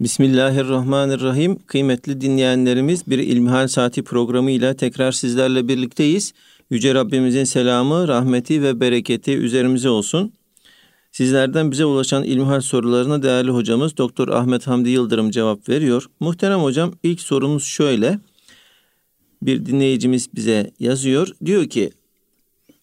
Bismillahirrahmanirrahim. Kıymetli dinleyenlerimiz bir İlmihal Saati programıyla tekrar sizlerle birlikteyiz. Yüce Rabbimizin selamı, rahmeti ve bereketi üzerimize olsun. Sizlerden bize ulaşan ilmihal sorularına değerli hocamız Doktor Ahmet Hamdi Yıldırım cevap veriyor. Muhterem hocam ilk sorumuz şöyle. Bir dinleyicimiz bize yazıyor. Diyor ki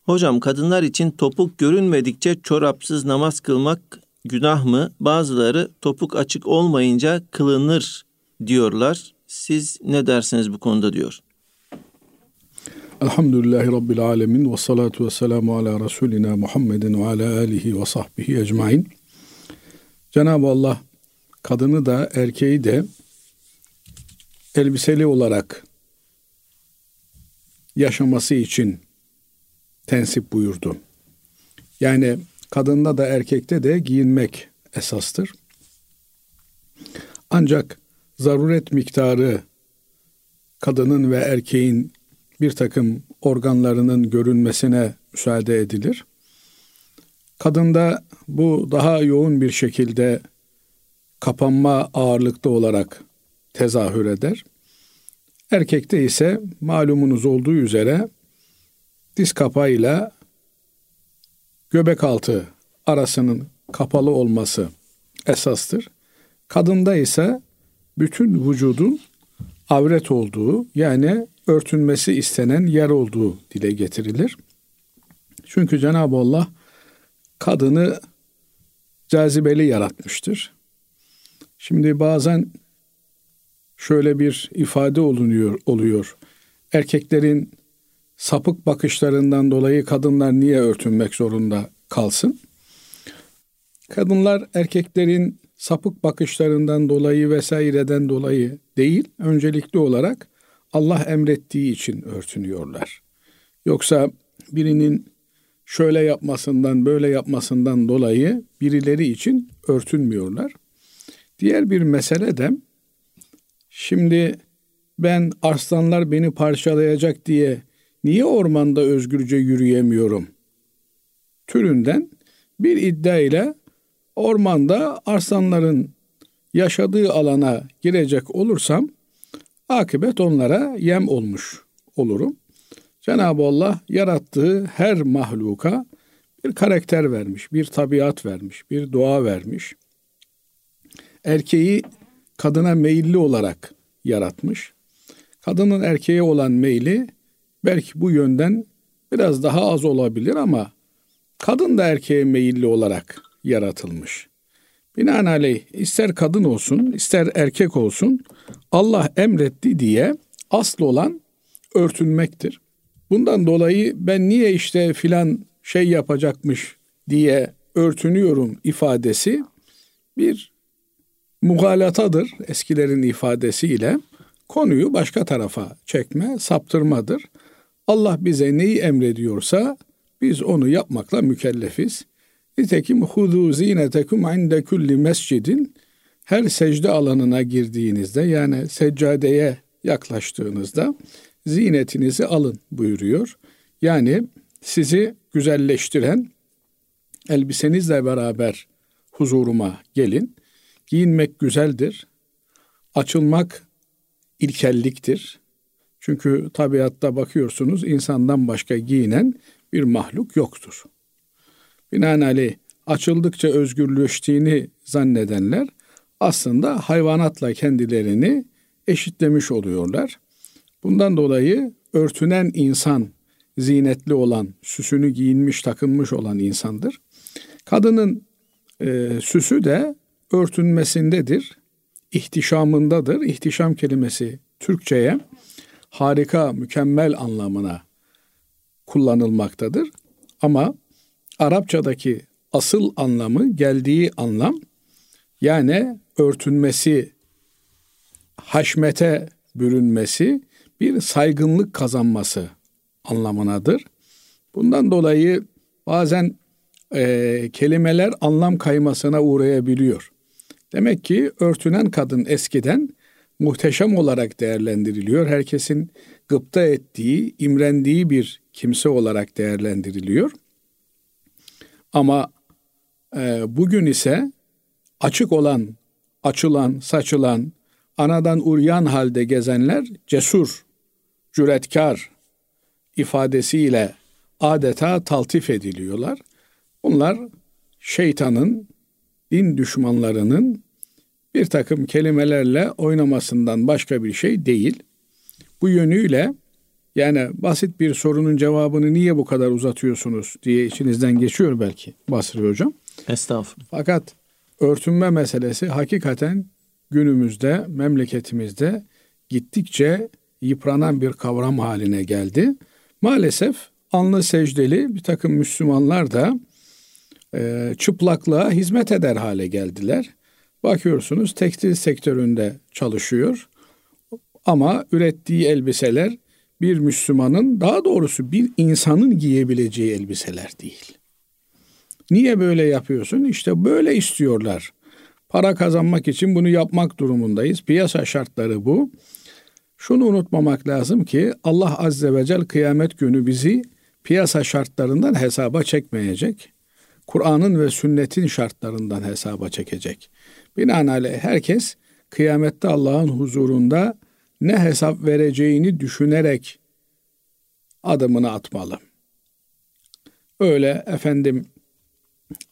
Hocam kadınlar için topuk görünmedikçe çorapsız namaz kılmak günah mı? Bazıları topuk açık olmayınca kılınır diyorlar. Siz ne dersiniz bu konuda diyor. Elhamdülillahi Rabbil Alemin ve salatu ve selamu ala Resulina Muhammedin ve ala alihi ve sahbihi ecmain. Cenab-ı Allah kadını da erkeği de elbiseli olarak yaşaması için tensip buyurdu. Yani kadında da erkekte de giyinmek esastır. Ancak zaruret miktarı kadının ve erkeğin bir takım organlarının görünmesine müsaade edilir. Kadında bu daha yoğun bir şekilde kapanma ağırlıkta olarak tezahür eder. Erkekte ise malumunuz olduğu üzere diz kapağıyla göbek altı arasının kapalı olması esastır. Kadında ise bütün vücudun avret olduğu yani örtünmesi istenen yer olduğu dile getirilir. Çünkü Cenab-ı Allah kadını cazibeli yaratmıştır. Şimdi bazen şöyle bir ifade olunuyor oluyor. Erkeklerin sapık bakışlarından dolayı kadınlar niye örtünmek zorunda kalsın? Kadınlar erkeklerin sapık bakışlarından dolayı vesaireden dolayı değil, öncelikli olarak Allah emrettiği için örtünüyorlar. Yoksa birinin şöyle yapmasından, böyle yapmasından dolayı birileri için örtünmüyorlar. Diğer bir mesele de şimdi ben arslanlar beni parçalayacak diye niye ormanda özgürce yürüyemiyorum? Türünden bir iddia ile ormanda arslanların yaşadığı alana girecek olursam akıbet onlara yem olmuş olurum. Cenab-ı Allah yarattığı her mahluka bir karakter vermiş, bir tabiat vermiş, bir doğa vermiş. Erkeği kadına meyilli olarak yaratmış. Kadının erkeğe olan meyli belki bu yönden biraz daha az olabilir ama kadın da erkeğe meyilli olarak yaratılmış. Binaenaleyh ister kadın olsun ister erkek olsun Allah emretti diye asıl olan örtünmektir. Bundan dolayı ben niye işte filan şey yapacakmış diye örtünüyorum ifadesi bir mugalatadır eskilerin ifadesiyle. Konuyu başka tarafa çekme, saptırmadır. Allah bize neyi emrediyorsa biz onu yapmakla mükellefiz. Nitekim hudu zinetekum inde kulli mescidin her secde alanına girdiğinizde yani seccadeye yaklaştığınızda zinetinizi alın buyuruyor. Yani sizi güzelleştiren elbisenizle beraber huzuruma gelin. Giyinmek güzeldir. Açılmak ilkelliktir. Çünkü tabiatta bakıyorsunuz insandan başka giyinen bir mahluk yoktur. Binaenaleyh açıldıkça özgürleştiğini zannedenler aslında hayvanatla kendilerini eşitlemiş oluyorlar. Bundan dolayı örtünen insan zinetli olan, süsünü giyinmiş, takınmış olan insandır. Kadının e, süsü de örtünmesindedir, ihtişamındadır. İhtişam kelimesi Türkçe'ye harika, mükemmel anlamına kullanılmaktadır. Ama Arapçadaki asıl anlamı, geldiği anlam yani örtünmesi, haşmete bürünmesi, bir saygınlık kazanması anlamınadır. Bundan dolayı bazen e, kelimeler anlam kaymasına uğrayabiliyor. Demek ki örtünen kadın eskiden muhteşem olarak değerlendiriliyor. Herkesin gıpta ettiği, imrendiği bir kimse olarak değerlendiriliyor. Ama e, bugün ise açık olan açılan, saçılan, anadan uryan halde gezenler cesur, cüretkar ifadesiyle adeta taltif ediliyorlar. Bunlar şeytanın, din düşmanlarının bir takım kelimelerle oynamasından başka bir şey değil. Bu yönüyle yani basit bir sorunun cevabını niye bu kadar uzatıyorsunuz diye içinizden geçiyor belki Basri Hocam. Estağfurullah. Fakat örtünme meselesi hakikaten günümüzde, memleketimizde gittikçe yıpranan bir kavram haline geldi. Maalesef anlı secdeli bir takım Müslümanlar da e, çıplaklığa hizmet eder hale geldiler. Bakıyorsunuz tekstil sektöründe çalışıyor ama ürettiği elbiseler bir Müslümanın daha doğrusu bir insanın giyebileceği elbiseler değil. Niye böyle yapıyorsun? İşte böyle istiyorlar. Para kazanmak için bunu yapmak durumundayız. Piyasa şartları bu. Şunu unutmamak lazım ki Allah Azze ve Celle kıyamet günü bizi piyasa şartlarından hesaba çekmeyecek. Kur'an'ın ve sünnetin şartlarından hesaba çekecek. Binaenaleyh herkes kıyamette Allah'ın huzurunda ne hesap vereceğini düşünerek adımını atmalı. Öyle efendim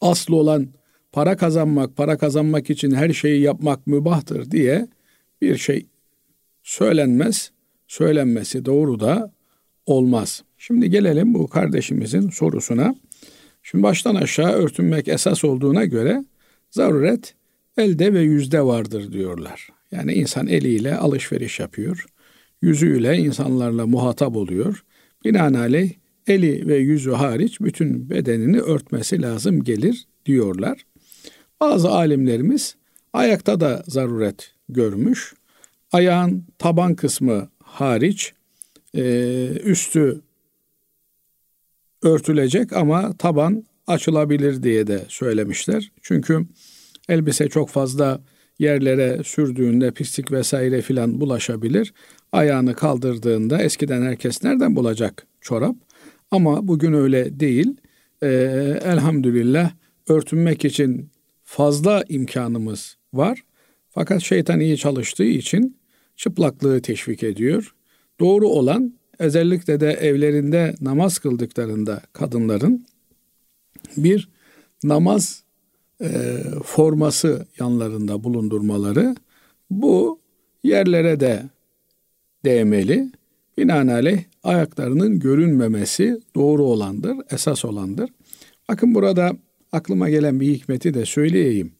aslı olan para kazanmak, para kazanmak için her şeyi yapmak mübahtır diye bir şey söylenmez. Söylenmesi doğru da olmaz. Şimdi gelelim bu kardeşimizin sorusuna. Şimdi baştan aşağı örtünmek esas olduğuna göre zaruret elde ve yüzde vardır diyorlar. Yani insan eliyle alışveriş yapıyor. Yüzüyle insanlarla muhatap oluyor. Binaenaleyh eli ve yüzü hariç bütün bedenini örtmesi lazım gelir diyorlar. Bazı alimlerimiz ayakta da zaruret görmüş. Ayağın taban kısmı hariç e, üstü örtülecek ama taban açılabilir diye de söylemişler. Çünkü elbise çok fazla yerlere sürdüğünde pislik vesaire filan bulaşabilir. Ayağını kaldırdığında eskiden herkes nereden bulacak çorap? Ama bugün öyle değil. Ee, elhamdülillah örtünmek için fazla imkanımız var. Fakat şeytan iyi çalıştığı için çıplaklığı teşvik ediyor. Doğru olan özellikle de evlerinde namaz kıldıklarında kadınların bir namaz e, forması yanlarında bulundurmaları bu yerlere de değmeli. Binaenaleyh ayaklarının görünmemesi doğru olandır, esas olandır. Bakın burada aklıma gelen bir hikmeti de söyleyeyim.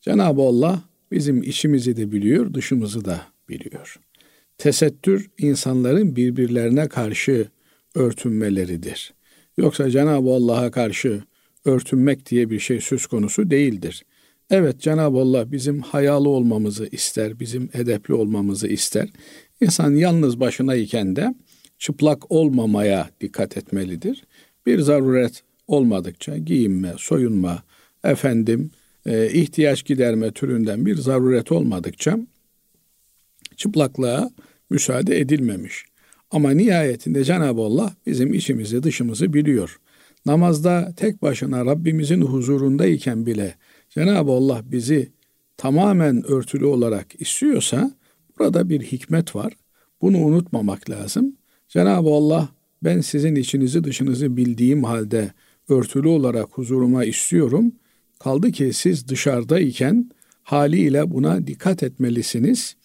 Cenab-ı Allah bizim içimizi de biliyor, dışımızı da biliyor. Tesettür insanların birbirlerine karşı örtünmeleridir. Yoksa Cenab-ı Allah'a karşı örtünmek diye bir şey söz konusu değildir. Evet Cenab-ı Allah bizim hayalı olmamızı ister, bizim edepli olmamızı ister. İnsan yalnız başına iken de çıplak olmamaya dikkat etmelidir. Bir zaruret olmadıkça giyinme, soyunma, efendim e, ihtiyaç giderme türünden bir zaruret olmadıkça çıplaklığa müsaade edilmemiş. Ama nihayetinde Cenab-ı Allah bizim içimizi dışımızı biliyor. Namazda tek başına Rabbimizin huzurundayken bile Cenab-ı Allah bizi tamamen örtülü olarak istiyorsa burada bir hikmet var. Bunu unutmamak lazım. Cenab-ı Allah ben sizin içinizi dışınızı bildiğim halde örtülü olarak huzuruma istiyorum. Kaldı ki siz dışarıdayken haliyle buna dikkat etmelisiniz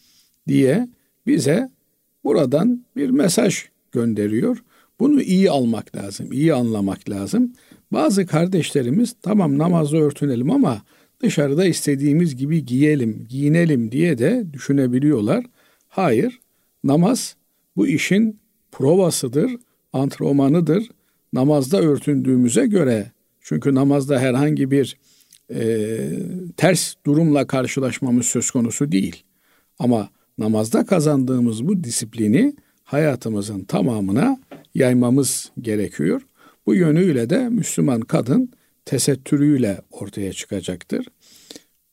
diye bize buradan bir mesaj gönderiyor. Bunu iyi almak lazım, iyi anlamak lazım. Bazı kardeşlerimiz tamam namazda örtünelim ama dışarıda istediğimiz gibi giyelim, giyinelim diye de düşünebiliyorlar. Hayır, namaz bu işin provasıdır, antrenmanıdır. Namazda örtündüğümüze göre çünkü namazda herhangi bir e, ters durumla karşılaşmamız söz konusu değil. Ama namazda kazandığımız bu disiplini hayatımızın tamamına yaymamız gerekiyor. Bu yönüyle de Müslüman kadın tesettürüyle ortaya çıkacaktır.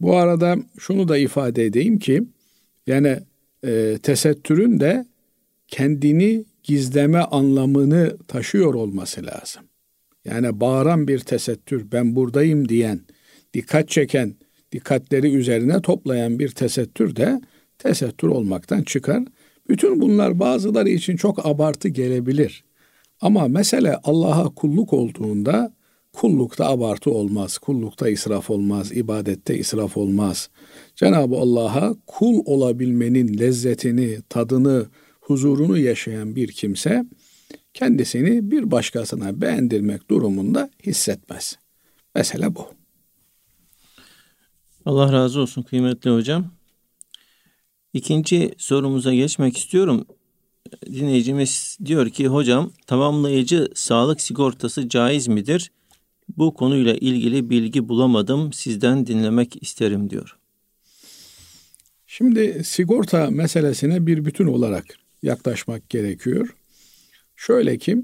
Bu arada şunu da ifade edeyim ki yani e, tesettürün de kendini gizleme anlamını taşıyor olması lazım. Yani bağıran bir tesettür, ben buradayım diyen, dikkat çeken, dikkatleri üzerine toplayan bir tesettür de tesettür olmaktan çıkar. Bütün bunlar bazıları için çok abartı gelebilir. Ama mesele Allah'a kulluk olduğunda kullukta abartı olmaz, kullukta israf olmaz, ibadette israf olmaz. Cenab-ı Allah'a kul olabilmenin lezzetini, tadını, huzurunu yaşayan bir kimse kendisini bir başkasına beğendirmek durumunda hissetmez. Mesele bu. Allah razı olsun kıymetli hocam. İkinci sorumuza geçmek istiyorum. Dinleyicimiz diyor ki hocam tamamlayıcı sağlık sigortası caiz midir? Bu konuyla ilgili bilgi bulamadım. Sizden dinlemek isterim diyor. Şimdi sigorta meselesine bir bütün olarak yaklaşmak gerekiyor. Şöyle ki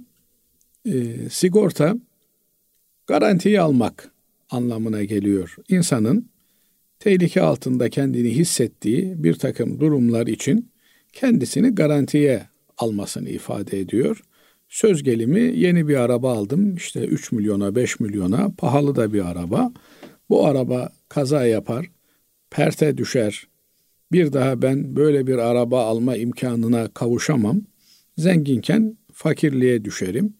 e, sigorta garantiyi almak anlamına geliyor. İnsanın tehlike altında kendini hissettiği bir takım durumlar için kendisini garantiye almasını ifade ediyor. Söz gelimi yeni bir araba aldım. İşte 3 milyona 5 milyona pahalı da bir araba. Bu araba kaza yapar, perte düşer. Bir daha ben böyle bir araba alma imkanına kavuşamam. Zenginken fakirliğe düşerim.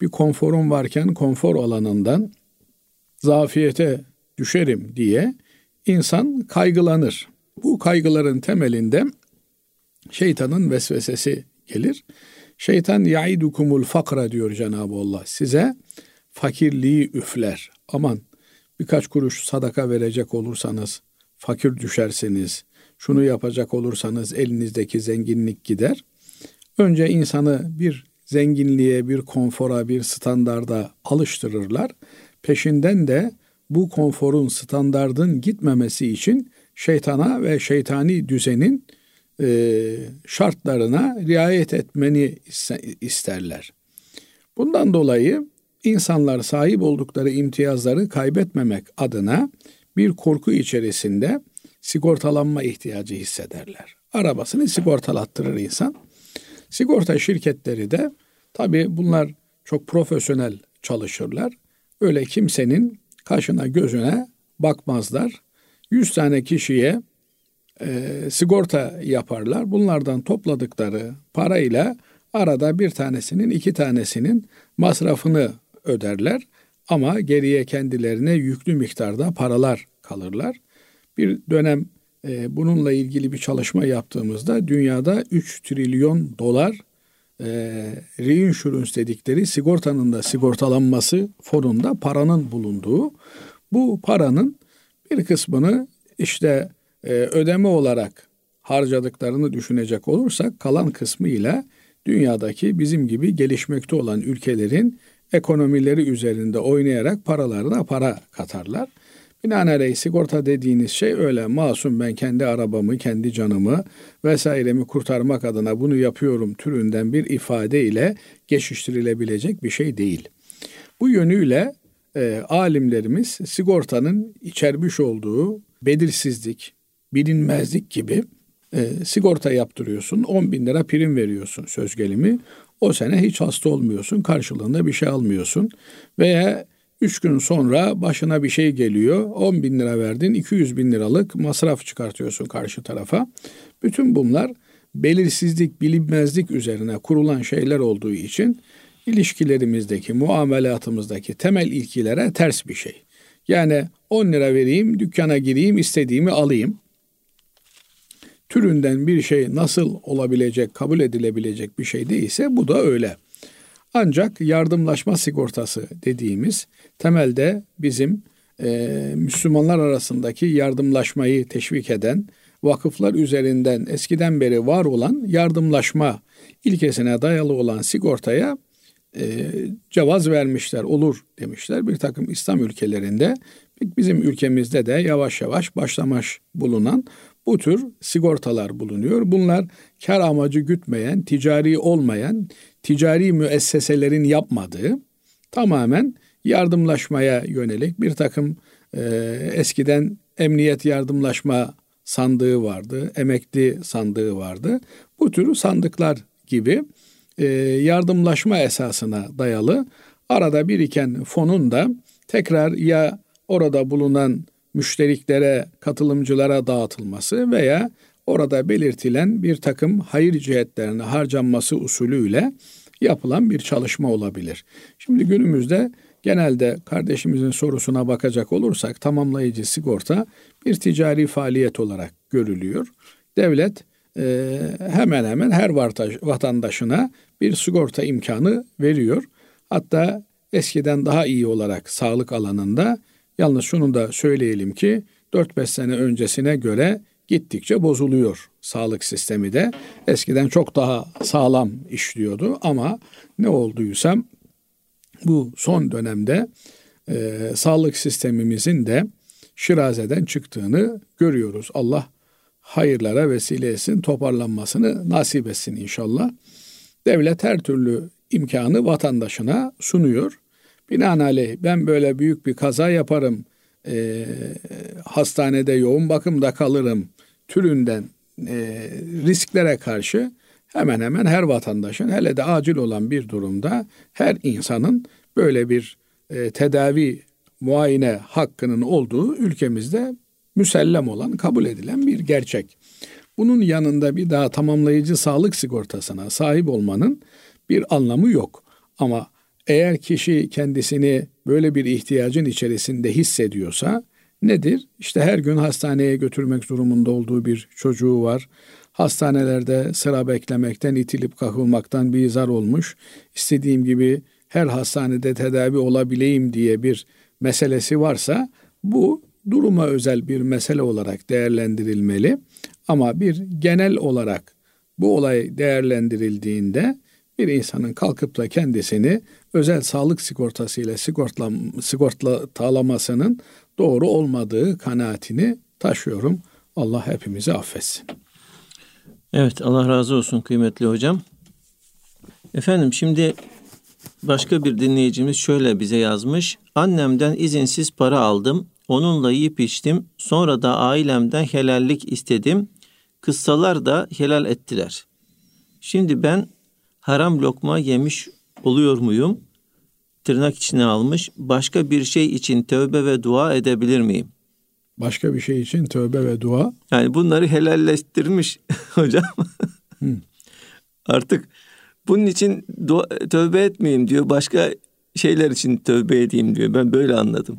Bir konforum varken konfor alanından zafiyete düşerim diye insan kaygılanır. Bu kaygıların temelinde şeytanın vesvesesi gelir. Şeytan yaidukumul fakra diyor Cenab-ı Allah. Size fakirliği üfler. Aman birkaç kuruş sadaka verecek olursanız fakir düşersiniz. Şunu yapacak olursanız elinizdeki zenginlik gider. Önce insanı bir zenginliğe, bir konfora, bir standarda alıştırırlar. Peşinden de bu konforun, standardın gitmemesi için şeytana ve şeytani düzenin e, şartlarına riayet etmeni isterler. Bundan dolayı insanlar sahip oldukları imtiyazları kaybetmemek adına bir korku içerisinde sigortalanma ihtiyacı hissederler. Arabasını sigortalattırır insan. Sigorta şirketleri de tabi bunlar çok profesyonel çalışırlar. Öyle kimsenin kaşına gözüne bakmazlar. 100 tane kişiye e, sigorta yaparlar. Bunlardan topladıkları parayla arada bir tanesinin iki tanesinin masrafını öderler. Ama geriye kendilerine yüklü miktarda paralar kalırlar. Bir dönem e, bununla ilgili bir çalışma yaptığımızda dünyada 3 trilyon dolar e, reinsurance dedikleri sigortanın da sigortalanması fonunda paranın bulunduğu bu paranın bir kısmını işte e, ödeme olarak harcadıklarını düşünecek olursak kalan kısmı ile dünyadaki bizim gibi gelişmekte olan ülkelerin ekonomileri üzerinde oynayarak paralarına para katarlar. Binaenaleyh sigorta dediğiniz şey öyle masum ben kendi arabamı, kendi canımı vesairemi kurtarmak adına bunu yapıyorum türünden bir ifade ile geçiştirilebilecek bir şey değil. Bu yönüyle e, alimlerimiz sigortanın içermiş olduğu belirsizlik, bilinmezlik gibi e, sigorta yaptırıyorsun. 10 bin lira prim veriyorsun söz gelimi. O sene hiç hasta olmuyorsun. Karşılığında bir şey almıyorsun. Veya 3 gün sonra başına bir şey geliyor. 10 bin lira verdin. 200 bin liralık masraf çıkartıyorsun karşı tarafa. Bütün bunlar belirsizlik, bilinmezlik üzerine kurulan şeyler olduğu için ilişkilerimizdeki, muamelatımızdaki temel ilkilere ters bir şey. Yani 10 lira vereyim, dükkana gireyim, istediğimi alayım. Türünden bir şey nasıl olabilecek, kabul edilebilecek bir şey değilse bu da öyle. Ancak yardımlaşma sigortası dediğimiz temelde bizim e, Müslümanlar arasındaki yardımlaşmayı teşvik eden, vakıflar üzerinden eskiden beri var olan yardımlaşma ilkesine dayalı olan sigortaya e, cevaz vermişler, olur demişler. Bir takım İslam ülkelerinde, bizim ülkemizde de yavaş yavaş başlamış bulunan bu tür sigortalar bulunuyor. Bunlar kar amacı gütmeyen, ticari olmayan, ticari müesseselerin yapmadığı tamamen yardımlaşmaya yönelik bir takım e, eskiden emniyet yardımlaşma sandığı vardı, emekli sandığı vardı. Bu tür sandıklar gibi e, yardımlaşma esasına dayalı arada biriken fonun da tekrar ya orada bulunan müşteriklere, katılımcılara dağıtılması veya orada belirtilen bir takım hayır cihetlerine harcanması usulüyle yapılan bir çalışma olabilir. Şimdi günümüzde genelde kardeşimizin sorusuna bakacak olursak tamamlayıcı sigorta bir ticari faaliyet olarak görülüyor. Devlet e, hemen hemen her vatandaşına bir sigorta imkanı veriyor. Hatta eskiden daha iyi olarak sağlık alanında yalnız şunu da söyleyelim ki 4-5 sene öncesine göre gittikçe bozuluyor sağlık sistemi de. Eskiden çok daha sağlam işliyordu ama ne olduysa bu son dönemde e, sağlık sistemimizin de şirazeden çıktığını görüyoruz. Allah hayırlara vesile etsin, toparlanmasını nasip etsin inşallah. Devlet her türlü imkanı vatandaşına sunuyor. Binaenaleyh ben böyle büyük bir kaza yaparım, e, hastanede yoğun bakımda kalırım türünden e, risklere karşı hemen hemen her vatandaşın hele de acil olan bir durumda her insanın böyle bir e, tedavi muayene hakkının olduğu ülkemizde müsellem olan, kabul edilen bir gerçek. Bunun yanında bir daha tamamlayıcı sağlık sigortasına sahip olmanın bir anlamı yok. Ama eğer kişi kendisini böyle bir ihtiyacın içerisinde hissediyorsa nedir? İşte her gün hastaneye götürmek durumunda olduğu bir çocuğu var. Hastanelerde sıra beklemekten, itilip kakılmaktan bir zar olmuş. İstediğim gibi her hastanede tedavi olabileyim diye bir meselesi varsa bu duruma özel bir mesele olarak değerlendirilmeli. Ama bir genel olarak bu olay değerlendirildiğinde bir insanın kalkıp da kendisini özel sağlık sigortası ile sigortla, sigortalamasının doğru olmadığı kanaatini taşıyorum. Allah hepimizi affetsin. Evet Allah razı olsun kıymetli hocam. Efendim şimdi başka bir dinleyicimiz şöyle bize yazmış. Annemden izinsiz para aldım. Onunla yiyip içtim. Sonra da ailemden helallik istedim. Kıssalar da helal ettiler. Şimdi ben haram lokma yemiş oluyor muyum? Tırnak içine almış. Başka bir şey için tövbe ve dua edebilir miyim? Başka bir şey için tövbe ve dua? Yani bunları helalleştirmiş hocam. Artık bunun için dua, tövbe etmeyeyim diyor. Başka şeyler için tövbe edeyim diyor. Ben böyle anladım.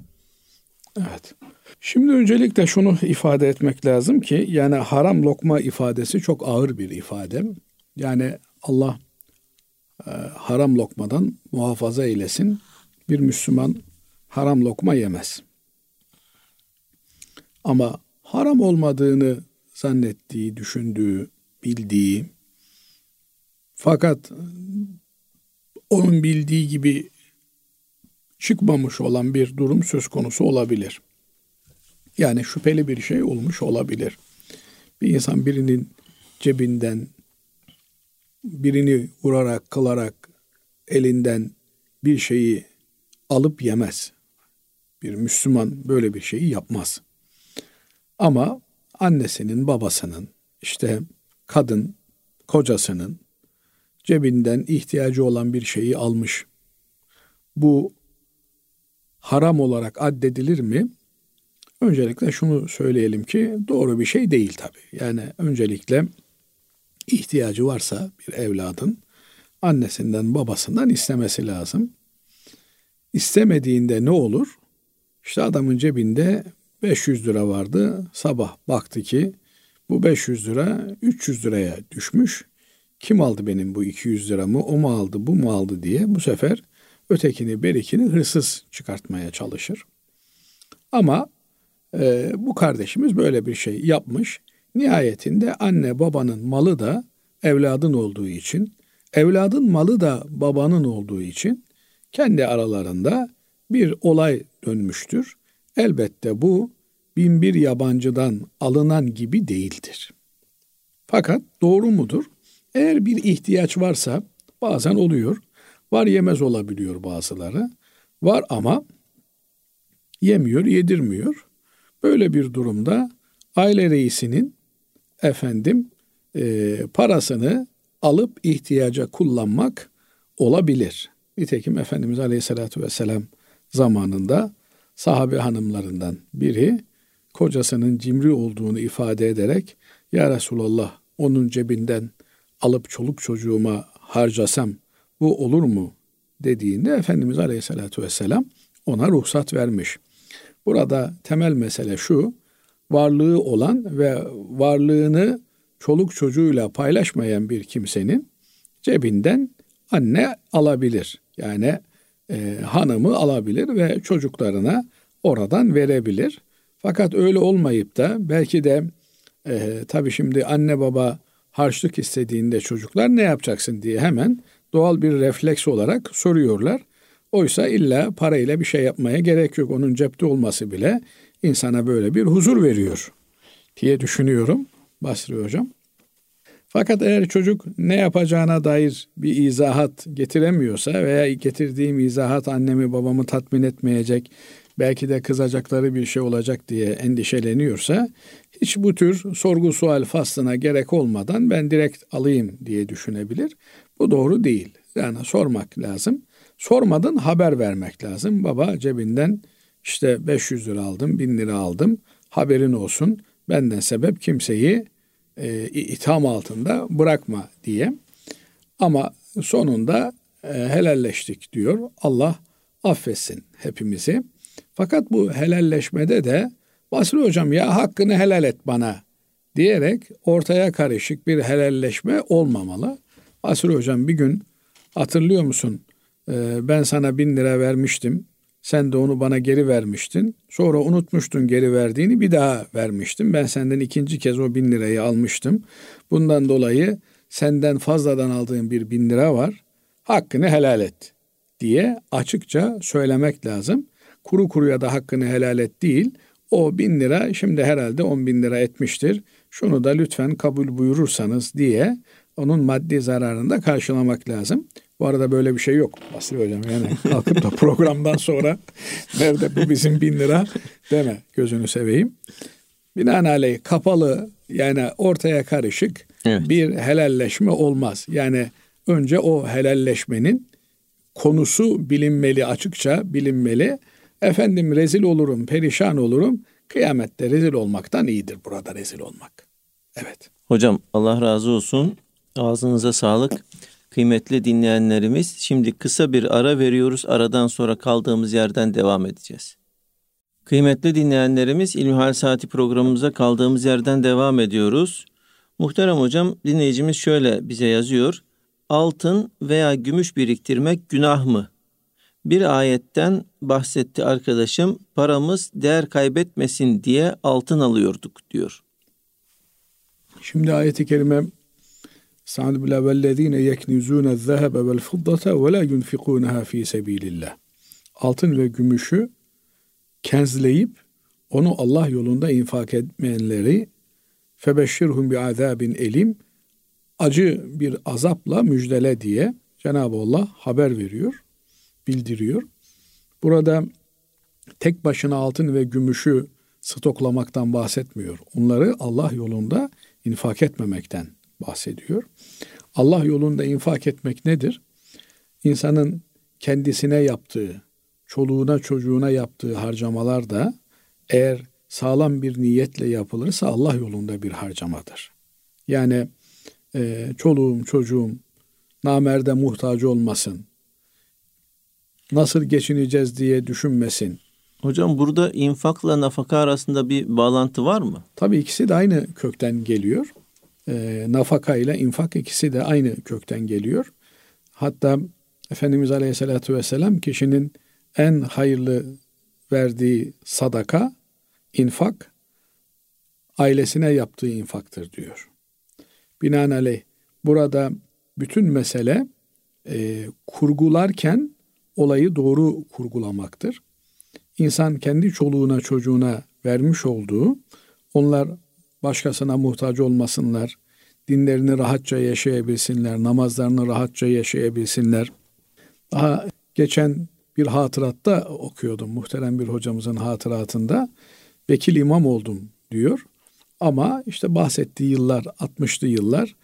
Evet. Şimdi öncelikle şunu ifade etmek lazım ki yani haram lokma ifadesi çok ağır bir ifade. Yani Allah haram lokmadan muhafaza eylesin. Bir Müslüman haram lokma yemez. Ama haram olmadığını zannettiği, düşündüğü, bildiği fakat onun bildiği gibi çıkmamış olan bir durum söz konusu olabilir. Yani şüpheli bir şey olmuş olabilir. Bir insan birinin cebinden birini vurarak, kılarak elinden bir şeyi alıp yemez. Bir Müslüman böyle bir şeyi yapmaz. Ama annesinin, babasının, işte kadın, kocasının cebinden ihtiyacı olan bir şeyi almış. Bu haram olarak addedilir mi? Öncelikle şunu söyleyelim ki doğru bir şey değil tabi. Yani öncelikle ihtiyacı varsa bir evladın annesinden babasından istemesi lazım. İstemediğinde ne olur? İşte adamın cebinde 500 lira vardı. Sabah baktı ki bu 500 lira 300 liraya düşmüş. Kim aldı benim bu 200 liramı? O mu aldı, bu mu aldı diye bu sefer ötekini, berikini hırsız çıkartmaya çalışır. Ama e, bu kardeşimiz böyle bir şey yapmış. Nihayetinde anne babanın malı da evladın olduğu için, evladın malı da babanın olduğu için kendi aralarında bir olay dönmüştür. Elbette bu bin bir yabancıdan alınan gibi değildir. Fakat doğru mudur? Eğer bir ihtiyaç varsa bazen oluyor. Var yemez olabiliyor bazıları. Var ama yemiyor, yedirmiyor. Böyle bir durumda aile reisinin efendim e, parasını alıp ihtiyaca kullanmak olabilir. Nitekim Efendimiz Aleyhisselatü Vesselam zamanında sahabe hanımlarından biri kocasının cimri olduğunu ifade ederek Ya Resulallah onun cebinden alıp çoluk çocuğuma harcasam bu olur mu dediğinde Efendimiz Aleyhisselatü Vesselam ona ruhsat vermiş. Burada temel mesele şu, varlığı olan ve varlığını çoluk çocuğuyla paylaşmayan bir kimsenin cebinden anne alabilir. Yani e, hanımı alabilir ve çocuklarına oradan verebilir. Fakat öyle olmayıp da belki de e, tabii şimdi anne baba harçlık istediğinde çocuklar ne yapacaksın diye hemen doğal bir refleks olarak soruyorlar. Oysa illa parayla bir şey yapmaya gerek yok. Onun cepte olması bile insana böyle bir huzur veriyor diye düşünüyorum Basri Hocam. Fakat eğer çocuk ne yapacağına dair bir izahat getiremiyorsa veya getirdiğim izahat annemi babamı tatmin etmeyecek, belki de kızacakları bir şey olacak diye endişeleniyorsa hiç bu tür sorgu sual faslına gerek olmadan ben direkt alayım diye düşünebilir. Bu doğru değil. Yani sormak lazım. Sormadan haber vermek lazım. Baba cebinden işte 500 lira aldım, 1000 lira aldım. Haberin olsun. Benden sebep kimseyi e, itham altında bırakma diye. Ama sonunda e, helalleştik diyor. Allah affetsin hepimizi. Fakat bu helalleşmede de Basri hocam ya hakkını helal et bana diyerek ortaya karışık bir helalleşme olmamalı. Basri hocam bir gün hatırlıyor musun ee, ben sana bin lira vermiştim. Sen de onu bana geri vermiştin. Sonra unutmuştun geri verdiğini bir daha vermiştim. Ben senden ikinci kez o bin lirayı almıştım. Bundan dolayı senden fazladan aldığım bir bin lira var. Hakkını helal et diye açıkça söylemek lazım. Kuru kuruya da hakkını helal et değil. O bin lira şimdi herhalde on bin lira etmiştir. Şunu da lütfen kabul buyurursanız diye onun maddi zararını da karşılamak lazım. Bu arada böyle bir şey yok Basri Hocam. Yani kalkıp da programdan sonra nerede bu bizim bin lira deme gözünü seveyim. Binaenaleyh kapalı yani ortaya karışık evet. bir helalleşme olmaz. Yani önce o helalleşmenin konusu bilinmeli açıkça bilinmeli. Efendim rezil olurum, perişan olurum. Kıyamette rezil olmaktan iyidir burada rezil olmak. Evet. Hocam Allah razı olsun. Ağzınıza sağlık. Kıymetli dinleyenlerimiz şimdi kısa bir ara veriyoruz. Aradan sonra kaldığımız yerden devam edeceğiz. Kıymetli dinleyenlerimiz İlmihal Saati programımıza kaldığımız yerden devam ediyoruz. Muhterem hocam dinleyicimiz şöyle bize yazıyor. Altın veya gümüş biriktirmek günah mı? Bir ayetten bahsetti arkadaşım. Paramız değer kaybetmesin diye altın alıyorduk diyor. Şimdi ayeti kerime Sa'd bile vellezine yeknizune zehebe vel fiddate ve la yunfikunaha fi sebilillah. Altın ve gümüşü kenzleyip onu Allah yolunda infak etmeyenleri febeşşirhum bi azabin elim acı bir azapla müjdele diye Cenab-ı Allah haber veriyor, bildiriyor. Burada tek başına altın ve gümüşü stoklamaktan bahsetmiyor. Onları Allah yolunda infak etmemekten bahsediyor. Allah yolunda infak etmek nedir? İnsanın kendisine yaptığı, çoluğuna çocuğuna yaptığı harcamalar da eğer sağlam bir niyetle yapılırsa Allah yolunda bir harcamadır. Yani e, çoluğum çocuğum namerde muhtaç olmasın, nasıl geçineceğiz diye düşünmesin. Hocam burada infakla nafaka arasında bir bağlantı var mı? Tabii ikisi de aynı kökten geliyor e, nafaka ile infak ikisi de aynı kökten geliyor. Hatta Efendimiz Aleyhisselatü Vesselam kişinin en hayırlı verdiği sadaka, infak, ailesine yaptığı infaktır diyor. Binaenaleyh burada bütün mesele e, kurgularken olayı doğru kurgulamaktır. İnsan kendi çoluğuna çocuğuna vermiş olduğu, onlar başkasına muhtaç olmasınlar, dinlerini rahatça yaşayabilsinler, namazlarını rahatça yaşayabilsinler. Daha geçen bir hatıratta okuyordum muhterem bir hocamızın hatıratında. Vekil imam oldum diyor. Ama işte bahsettiği yıllar 60'lı yıllar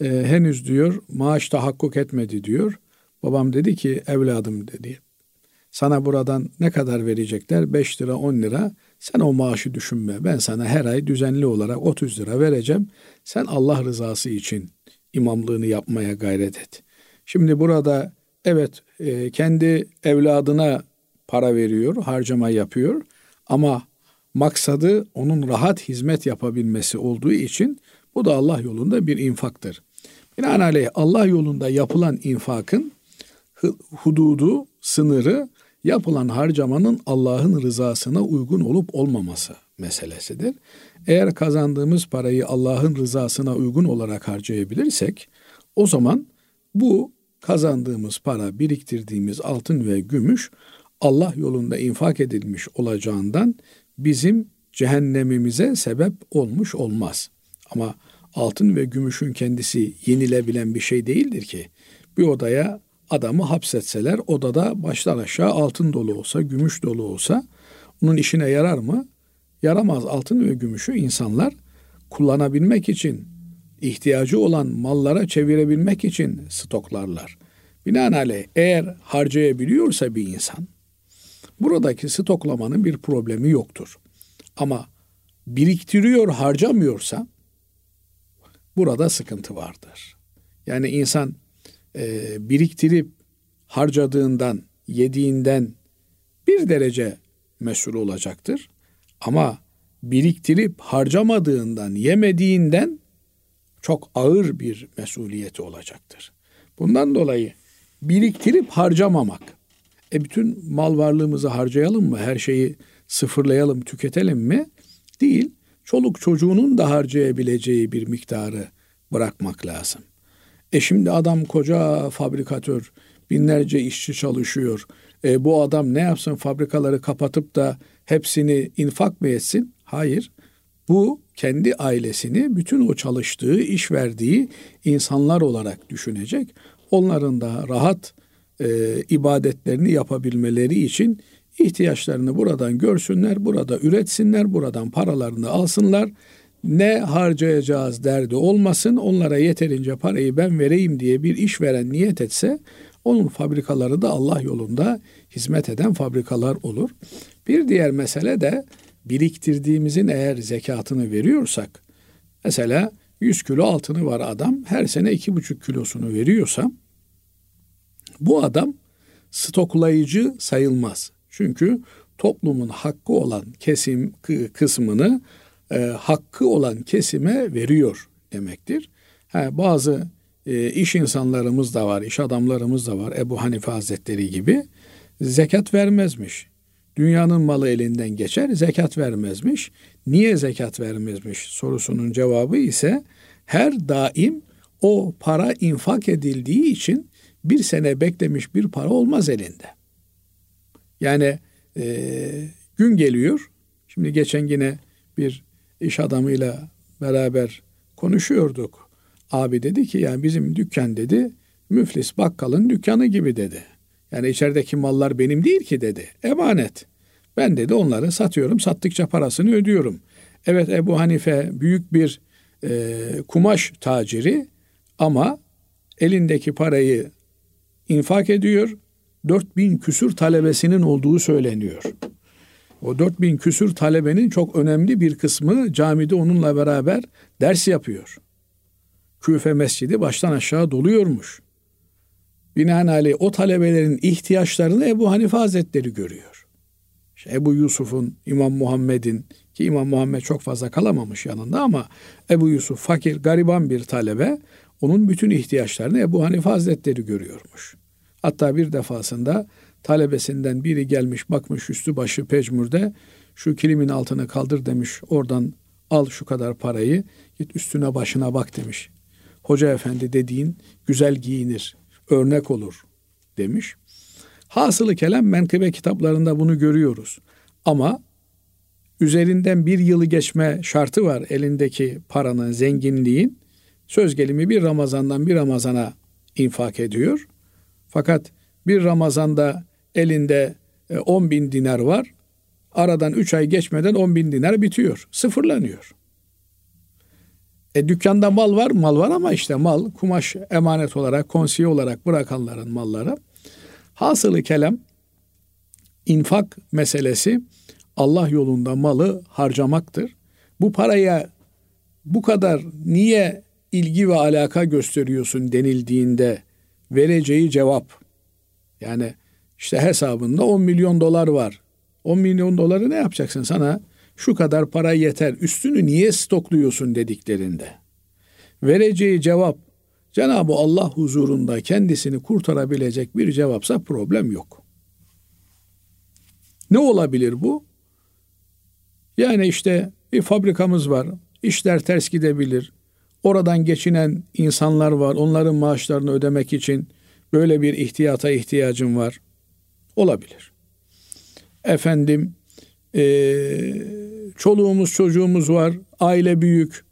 e, henüz diyor maaş tahakkuk etmedi diyor. Babam dedi ki evladım dedi. Sana buradan ne kadar verecekler? 5 lira 10 lira Sen o maaşı düşünme. Ben sana her ay düzenli olarak 30 lira vereceğim. Sen Allah rızası için imamlığını yapmaya gayret et. Şimdi burada evet e, kendi evladına para veriyor, harcama yapıyor ama maksadı onun rahat hizmet yapabilmesi olduğu için bu da Allah yolunda bir infaktır. Binaenaleyh Allah yolunda yapılan infakın hududu, sınırı yapılan harcamanın Allah'ın rızasına uygun olup olmaması meselesidir. Eğer kazandığımız parayı Allah'ın rızasına uygun olarak harcayabilirsek o zaman bu kazandığımız para, biriktirdiğimiz altın ve gümüş Allah yolunda infak edilmiş olacağından bizim cehennemimize sebep olmuş olmaz. Ama altın ve gümüşün kendisi yenilebilen bir şey değildir ki. Bir odaya adamı hapsetseler odada baştan aşağı altın dolu olsa, gümüş dolu olsa onun işine yarar mı? Yaramaz altın ve gümüşü insanlar kullanabilmek için, ihtiyacı olan mallara çevirebilmek için stoklarlar. Binaenaleyh eğer harcayabiliyorsa bir insan, buradaki stoklamanın bir problemi yoktur. Ama biriktiriyor, harcamıyorsa burada sıkıntı vardır. Yani insan e, biriktirip harcadığından, yediğinden bir derece mesul olacaktır. Ama biriktirip harcamadığından, yemediğinden çok ağır bir mesuliyeti olacaktır. Bundan dolayı biriktirip harcamamak. E bütün mal varlığımızı harcayalım mı? Her şeyi sıfırlayalım, tüketelim mi? Değil. Çoluk çocuğunun da harcayabileceği bir miktarı bırakmak lazım. E şimdi adam koca fabrikatör, binlerce işçi çalışıyor. E bu adam ne yapsın fabrikaları kapatıp da hepsini infak mı etsin? Hayır. Bu kendi ailesini bütün o çalıştığı, iş verdiği insanlar olarak düşünecek. Onların da rahat e, ibadetlerini yapabilmeleri için ihtiyaçlarını buradan görsünler, burada üretsinler, buradan paralarını alsınlar ne harcayacağız derdi olmasın. Onlara yeterince parayı ben vereyim diye bir iş veren niyet etse onun fabrikaları da Allah yolunda hizmet eden fabrikalar olur. Bir diğer mesele de biriktirdiğimizin eğer zekatını veriyorsak mesela 100 kilo altını var adam her sene 2,5 kilosunu veriyorsa bu adam stoklayıcı sayılmaz. Çünkü toplumun hakkı olan kesim kısmını e, hakkı olan kesime veriyor demektir. Ha, bazı e, iş insanlarımız da var, iş adamlarımız da var. Ebu Hanife Hazretleri gibi zekat vermezmiş. Dünyanın malı elinden geçer, zekat vermezmiş. Niye zekat vermezmiş sorusunun cevabı ise her daim o para infak edildiği için bir sene beklemiş bir para olmaz elinde. Yani e, gün geliyor. Şimdi geçen yine bir iş adamıyla beraber konuşuyorduk. Abi dedi ki yani bizim dükkan dedi müflis bakkalın dükkanı gibi dedi. Yani içerideki mallar benim değil ki dedi. Emanet. Ben dedi onları satıyorum. Sattıkça parasını ödüyorum. Evet Ebu Hanife büyük bir e, kumaş taciri ama elindeki parayı infak ediyor. 4000 küsür talebesinin olduğu söyleniyor. O 4000 küsür talebenin çok önemli bir kısmı camide onunla beraber ders yapıyor. Küfe mescidi baştan aşağı doluyormuş. Binaenaleyh o talebelerin ihtiyaçlarını Ebu Hanife Hazretleri görüyor. İşte Ebu Yusuf'un, İmam Muhammed'in ki İmam Muhammed çok fazla kalamamış yanında ama Ebu Yusuf fakir, gariban bir talebe onun bütün ihtiyaçlarını Ebu Hanife Hazretleri görüyormuş. Hatta bir defasında talebesinden biri gelmiş bakmış üstü başı pecmürde şu kilimin altını kaldır demiş oradan al şu kadar parayı git üstüne başına bak demiş. Hoca efendi dediğin güzel giyinir, örnek olur demiş. Hasılı kelam menkıbe kitaplarında bunu görüyoruz. Ama üzerinden bir yılı geçme şartı var elindeki paranın, zenginliğin. Söz gelimi bir Ramazan'dan bir Ramazan'a infak ediyor. Fakat bir Ramazan'da elinde 10 e, bin dinar var. Aradan 3 ay geçmeden 10 bin dinar bitiyor. Sıfırlanıyor. E dükkanda mal var, mal var ama işte mal kumaş emanet olarak, konsiye olarak bırakanların malları. Hasılı kelam infak meselesi Allah yolunda malı harcamaktır. Bu paraya bu kadar niye ilgi ve alaka gösteriyorsun denildiğinde vereceği cevap yani işte hesabında 10 milyon dolar var. 10 milyon doları ne yapacaksın sana? Şu kadar para yeter. Üstünü niye stokluyorsun dediklerinde. Vereceği cevap Cenab-ı Allah huzurunda kendisini kurtarabilecek bir cevapsa problem yok. Ne olabilir bu? Yani işte bir fabrikamız var. İşler ters gidebilir. Oradan geçinen insanlar var. Onların maaşlarını ödemek için böyle bir ihtiyata ihtiyacım var. Olabilir. Efendim e, çoluğumuz çocuğumuz var. Aile büyük.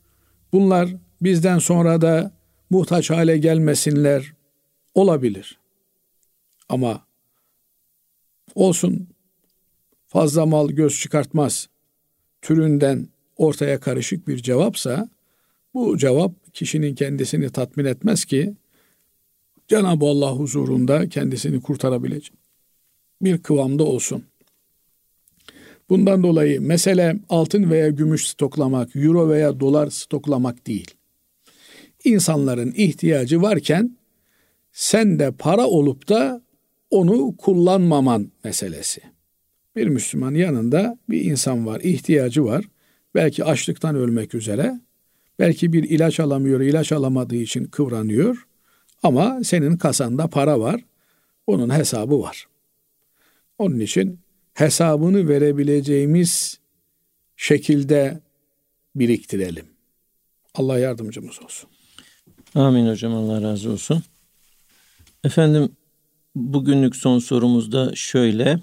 Bunlar bizden sonra da muhtaç hale gelmesinler. Olabilir. Ama olsun fazla mal göz çıkartmaz türünden ortaya karışık bir cevapsa bu cevap kişinin kendisini tatmin etmez ki Cenab-ı Allah huzurunda kendisini kurtarabilecek bir kıvamda olsun. Bundan dolayı mesele altın veya gümüş stoklamak, euro veya dolar stoklamak değil. İnsanların ihtiyacı varken sen de para olup da onu kullanmaman meselesi. Bir Müslüman yanında bir insan var, ihtiyacı var. Belki açlıktan ölmek üzere. Belki bir ilaç alamıyor, ilaç alamadığı için kıvranıyor. Ama senin kasanda para var. Onun hesabı var. Onun için hesabını verebileceğimiz şekilde biriktirelim. Allah yardımcımız olsun. Amin hocam Allah razı olsun. Efendim bugünlük son sorumuz da şöyle.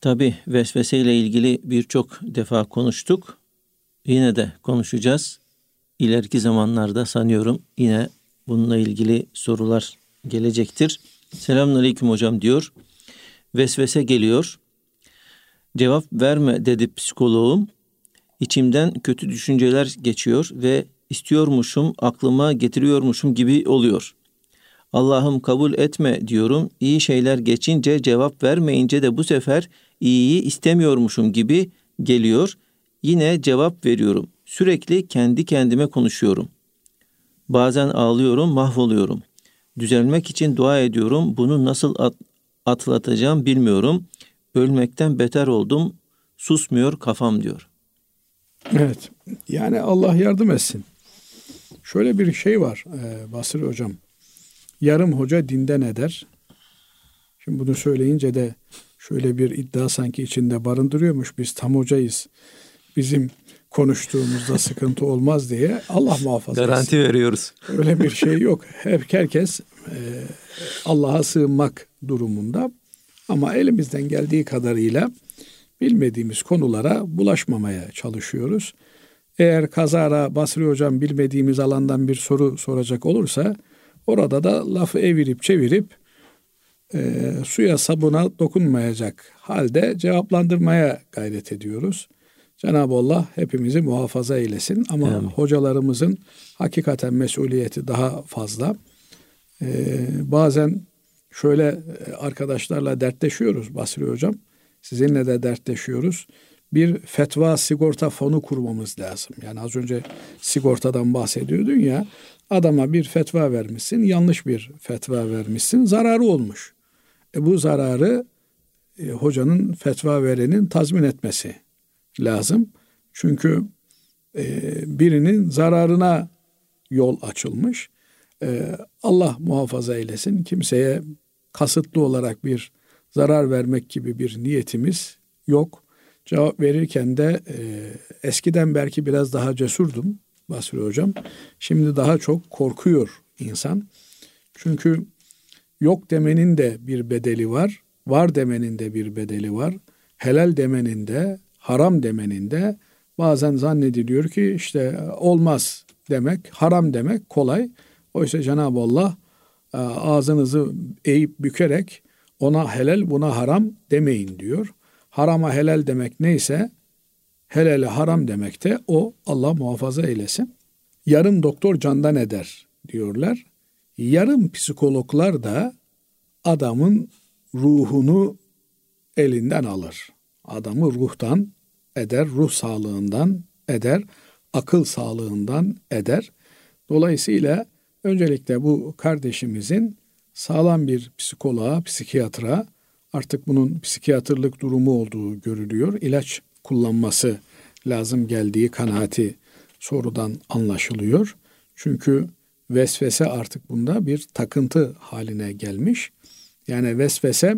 Tabi vesvese ile ilgili birçok defa konuştuk. Yine de konuşacağız. İleriki zamanlarda sanıyorum yine bununla ilgili sorular gelecektir. Selamünaleyküm hocam diyor. Vesvese geliyor. Cevap verme dedi psikoloğum. İçimden kötü düşünceler geçiyor ve istiyormuşum, aklıma getiriyormuşum gibi oluyor. Allah'ım kabul etme diyorum. İyi şeyler geçince cevap vermeyince de bu sefer iyiyi istemiyormuşum gibi geliyor. Yine cevap veriyorum. Sürekli kendi kendime konuşuyorum. Bazen ağlıyorum, mahvoluyorum. Düzelmek için dua ediyorum. Bunu nasıl atlatacağım bilmiyorum. Ölmekten beter oldum. Susmuyor kafam diyor. Evet. Yani Allah yardım etsin. Şöyle bir şey var e, Basri Hocam. Yarım hoca dinden eder. Şimdi bunu söyleyince de şöyle bir iddia sanki içinde barındırıyormuş. Biz tam hocayız. Bizim konuştuğumuzda sıkıntı olmaz diye Allah muhafaza Garanti etsin. veriyoruz. Öyle bir şey yok. Hep herkes e, Allah'a sığınmak durumunda. Ama elimizden geldiği kadarıyla bilmediğimiz konulara bulaşmamaya çalışıyoruz. Eğer kazara Basri Hocam bilmediğimiz alandan bir soru soracak olursa orada da lafı evirip çevirip e, suya sabuna dokunmayacak halde cevaplandırmaya gayret ediyoruz. Cenab-ı Allah hepimizi muhafaza eylesin ama Amin. hocalarımızın hakikaten mesuliyeti daha fazla. Ee, bazen şöyle arkadaşlarla dertleşiyoruz Basri Hocam. Sizinle de dertleşiyoruz. Bir fetva sigorta fonu kurmamız lazım. Yani az önce sigortadan bahsediyordun ya. Adama bir fetva vermişsin, yanlış bir fetva vermişsin, zararı olmuş. E bu zararı e, hocanın fetva verenin tazmin etmesi lazım. Çünkü e, birinin zararına yol açılmış. E, Allah muhafaza eylesin. Kimseye kasıtlı olarak bir zarar vermek gibi bir niyetimiz yok. Cevap verirken de e, eskiden belki biraz daha cesurdum Basri Hocam. Şimdi daha çok korkuyor insan. Çünkü yok demenin de bir bedeli var. Var demenin de bir bedeli var. Helal demenin de haram demenin de bazen zannediliyor ki işte olmaz demek, haram demek kolay. Oysa Cenab-ı Allah e, ağzınızı eğip bükerek ona helal buna haram demeyin diyor. Harama helal demek neyse helale haram demek de o Allah muhafaza eylesin. Yarım doktor candan eder diyorlar. Yarım psikologlar da adamın ruhunu elinden alır. adamı ruhtan eder, ruh sağlığından eder, akıl sağlığından eder. Dolayısıyla öncelikle bu kardeşimizin sağlam bir psikoloğa, psikiyatra artık bunun psikiyatrlık durumu olduğu görülüyor. İlaç kullanması lazım geldiği kanaati sorudan anlaşılıyor. Çünkü vesvese artık bunda bir takıntı haline gelmiş. Yani vesvese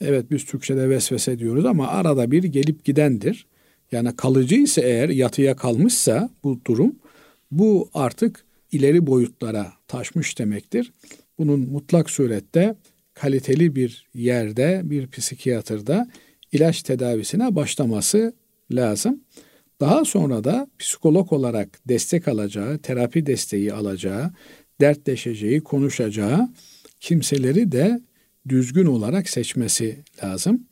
evet biz Türkçe'de vesvese diyoruz ama arada bir gelip gidendir. Yani kalıcı ise eğer yatıya kalmışsa bu durum bu artık ileri boyutlara taşmış demektir. Bunun mutlak surette kaliteli bir yerde bir psikiyatrda ilaç tedavisine başlaması lazım. Daha sonra da psikolog olarak destek alacağı, terapi desteği alacağı, dertleşeceği, konuşacağı kimseleri de düzgün olarak seçmesi lazım.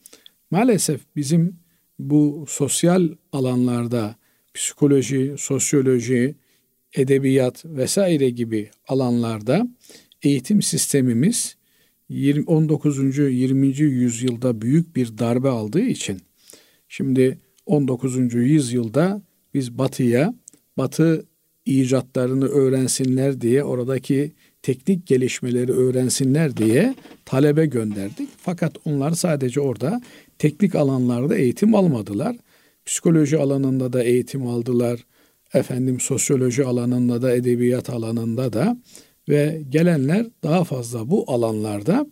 Maalesef bizim bu sosyal alanlarda psikoloji, sosyoloji, edebiyat vesaire gibi alanlarda eğitim sistemimiz 19. 20. yüzyılda büyük bir darbe aldığı için şimdi 19. yüzyılda biz batıya batı icatlarını öğrensinler diye oradaki teknik gelişmeleri öğrensinler diye talebe gönderdik. Fakat onlar sadece orada teknik alanlarda eğitim almadılar. Psikoloji alanında da eğitim aldılar. Efendim sosyoloji alanında da edebiyat alanında da ve gelenler daha fazla bu alanlarda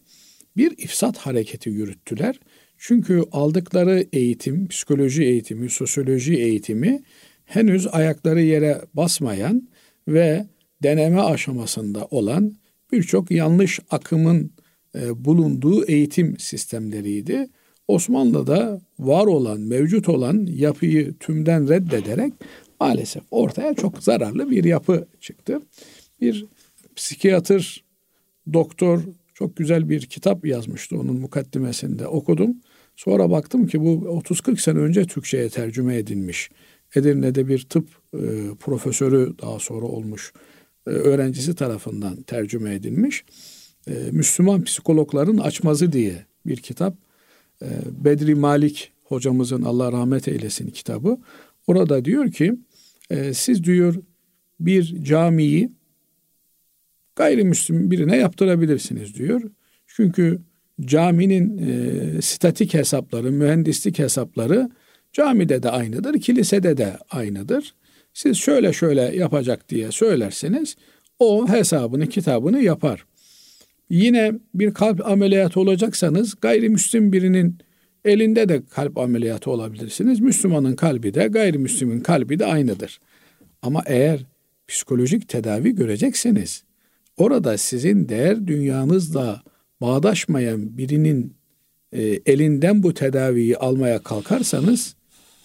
bir ifsat hareketi yürüttüler. Çünkü aldıkları eğitim, psikoloji eğitimi, sosyoloji eğitimi henüz ayakları yere basmayan ve deneme aşamasında olan birçok yanlış akımın e, bulunduğu eğitim sistemleriydi. Osmanlı'da var olan, mevcut olan yapıyı tümden reddederek maalesef ortaya çok zararlı bir yapı çıktı. Bir psikiyatr, doktor çok güzel bir kitap yazmıştı onun mukaddimesinde okudum. Sonra baktım ki bu 30-40 sene önce Türkçe'ye tercüme edilmiş. Edirne'de bir tıp e, profesörü daha sonra olmuş e, öğrencisi tarafından tercüme edilmiş. E, Müslüman psikologların açmazı diye bir kitap. E, Bedri Malik hocamızın Allah rahmet eylesin kitabı. Orada diyor ki e, siz diyor bir camiyi gayrimüslim birine yaptırabilirsiniz diyor. Çünkü caminin e, statik hesapları, mühendislik hesapları camide de aynıdır, kilisede de aynıdır. Siz şöyle şöyle yapacak diye söylerseniz o hesabını, kitabını yapar. Yine bir kalp ameliyatı olacaksanız gayrimüslim birinin elinde de kalp ameliyatı olabilirsiniz. Müslümanın kalbi de gayrimüslimin kalbi de aynıdır. Ama eğer psikolojik tedavi görecekseniz orada sizin değer dünyanızla bağdaşmayan birinin e, elinden bu tedaviyi almaya kalkarsanız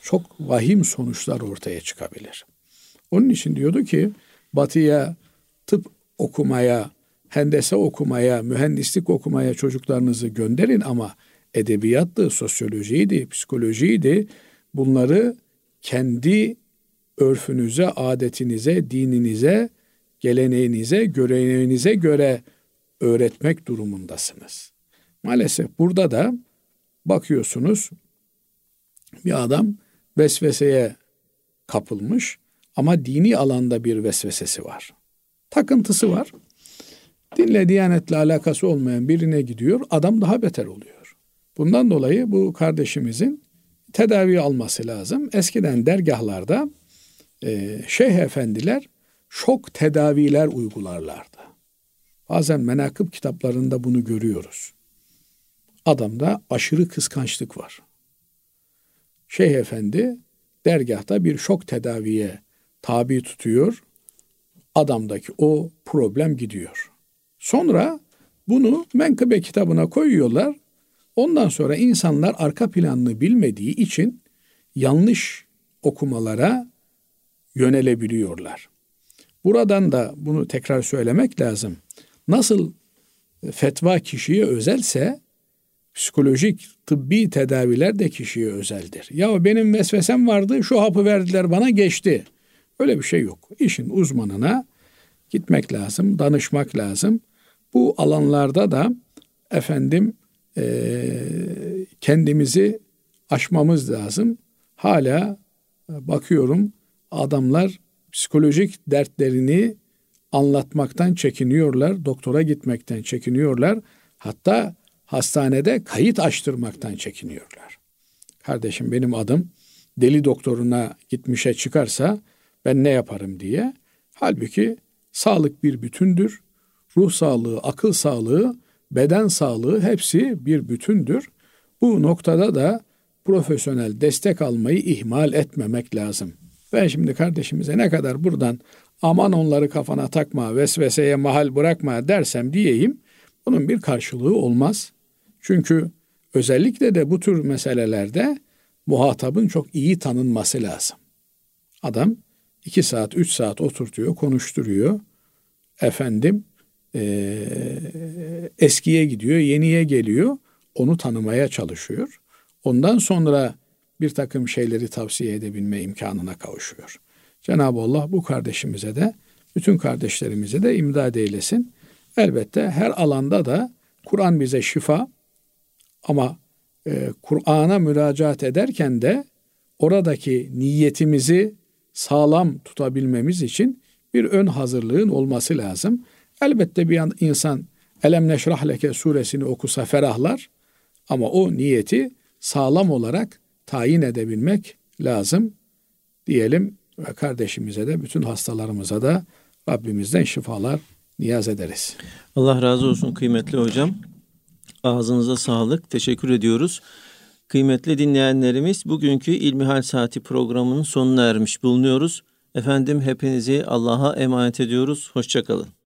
çok vahim sonuçlar ortaya çıkabilir. Onun için diyordu ki batıya tıp okumaya, hendese okumaya, mühendislik okumaya çocuklarınızı gönderin ama edebiyattı, sosyolojiydi, psikolojiydi. Bunları kendi örfünüze, adetinize, dininize, geleneğinize, göreneğinize göre öğretmek durumundasınız. Maalesef burada da bakıyorsunuz bir adam vesveseye kapılmış ama dini alanda bir vesvesesi var. Takıntısı var. Dinle, diyanetle alakası olmayan birine gidiyor, adam daha beter oluyor. Bundan dolayı bu kardeşimizin tedavi alması lazım. Eskiden dergahlarda e, şeyh efendiler şok tedaviler uygularlardı. Bazen menakıb kitaplarında bunu görüyoruz. Adamda aşırı kıskançlık var. Şeyh efendi dergahta bir şok tedaviye tabi tutuyor. Adamdaki o problem gidiyor. Sonra bunu menkıbe kitabına koyuyorlar. Ondan sonra insanlar arka planını bilmediği için yanlış okumalara yönelebiliyorlar. Buradan da bunu tekrar söylemek lazım. Nasıl fetva kişiye özelse psikolojik tıbbi tedaviler de kişiye özeldir. Ya benim vesvesem vardı şu hapı verdiler bana geçti. Öyle bir şey yok. İşin uzmanına gitmek lazım, danışmak lazım. Bu alanlarda da efendim e, kendimizi aşmamız lazım. Hala bakıyorum adamlar psikolojik dertlerini anlatmaktan çekiniyorlar, doktora gitmekten çekiniyorlar. Hatta hastanede kayıt açtırmaktan çekiniyorlar. Kardeşim benim adım deli doktoruna gitmişe çıkarsa ben ne yaparım diye. Halbuki sağlık bir bütündür. Ruh sağlığı, akıl sağlığı, beden sağlığı hepsi bir bütündür. Bu noktada da profesyonel destek almayı ihmal etmemek lazım. Ben şimdi kardeşimize ne kadar buradan aman onları kafana takma, vesveseye mahal bırakma dersem diyeyim, bunun bir karşılığı olmaz. Çünkü özellikle de bu tür meselelerde muhatabın çok iyi tanınması lazım. Adam iki saat, üç saat oturtuyor, konuşturuyor. Efendim e, eskiye gidiyor, yeniye geliyor. Onu tanımaya çalışıyor. Ondan sonra bir takım şeyleri tavsiye edebilme imkanına kavuşuyor. Cenab-ı Allah bu kardeşimize de bütün kardeşlerimize de imdad eylesin. Elbette her alanda da Kur'an bize şifa ama e, Kur'an'a müracaat ederken de oradaki niyetimizi sağlam tutabilmemiz için bir ön hazırlığın olması lazım. Elbette bir insan Elem Neşrah Leke suresini okusa ferahlar ama o niyeti sağlam olarak tayin edebilmek lazım diyelim ve kardeşimize de bütün hastalarımıza da Rabbimizden şifalar niyaz ederiz. Allah razı olsun kıymetli hocam. Ağzınıza sağlık. Teşekkür ediyoruz. Kıymetli dinleyenlerimiz bugünkü İlmihal Saati programının sonuna ermiş bulunuyoruz. Efendim hepinizi Allah'a emanet ediyoruz. Hoşçakalın.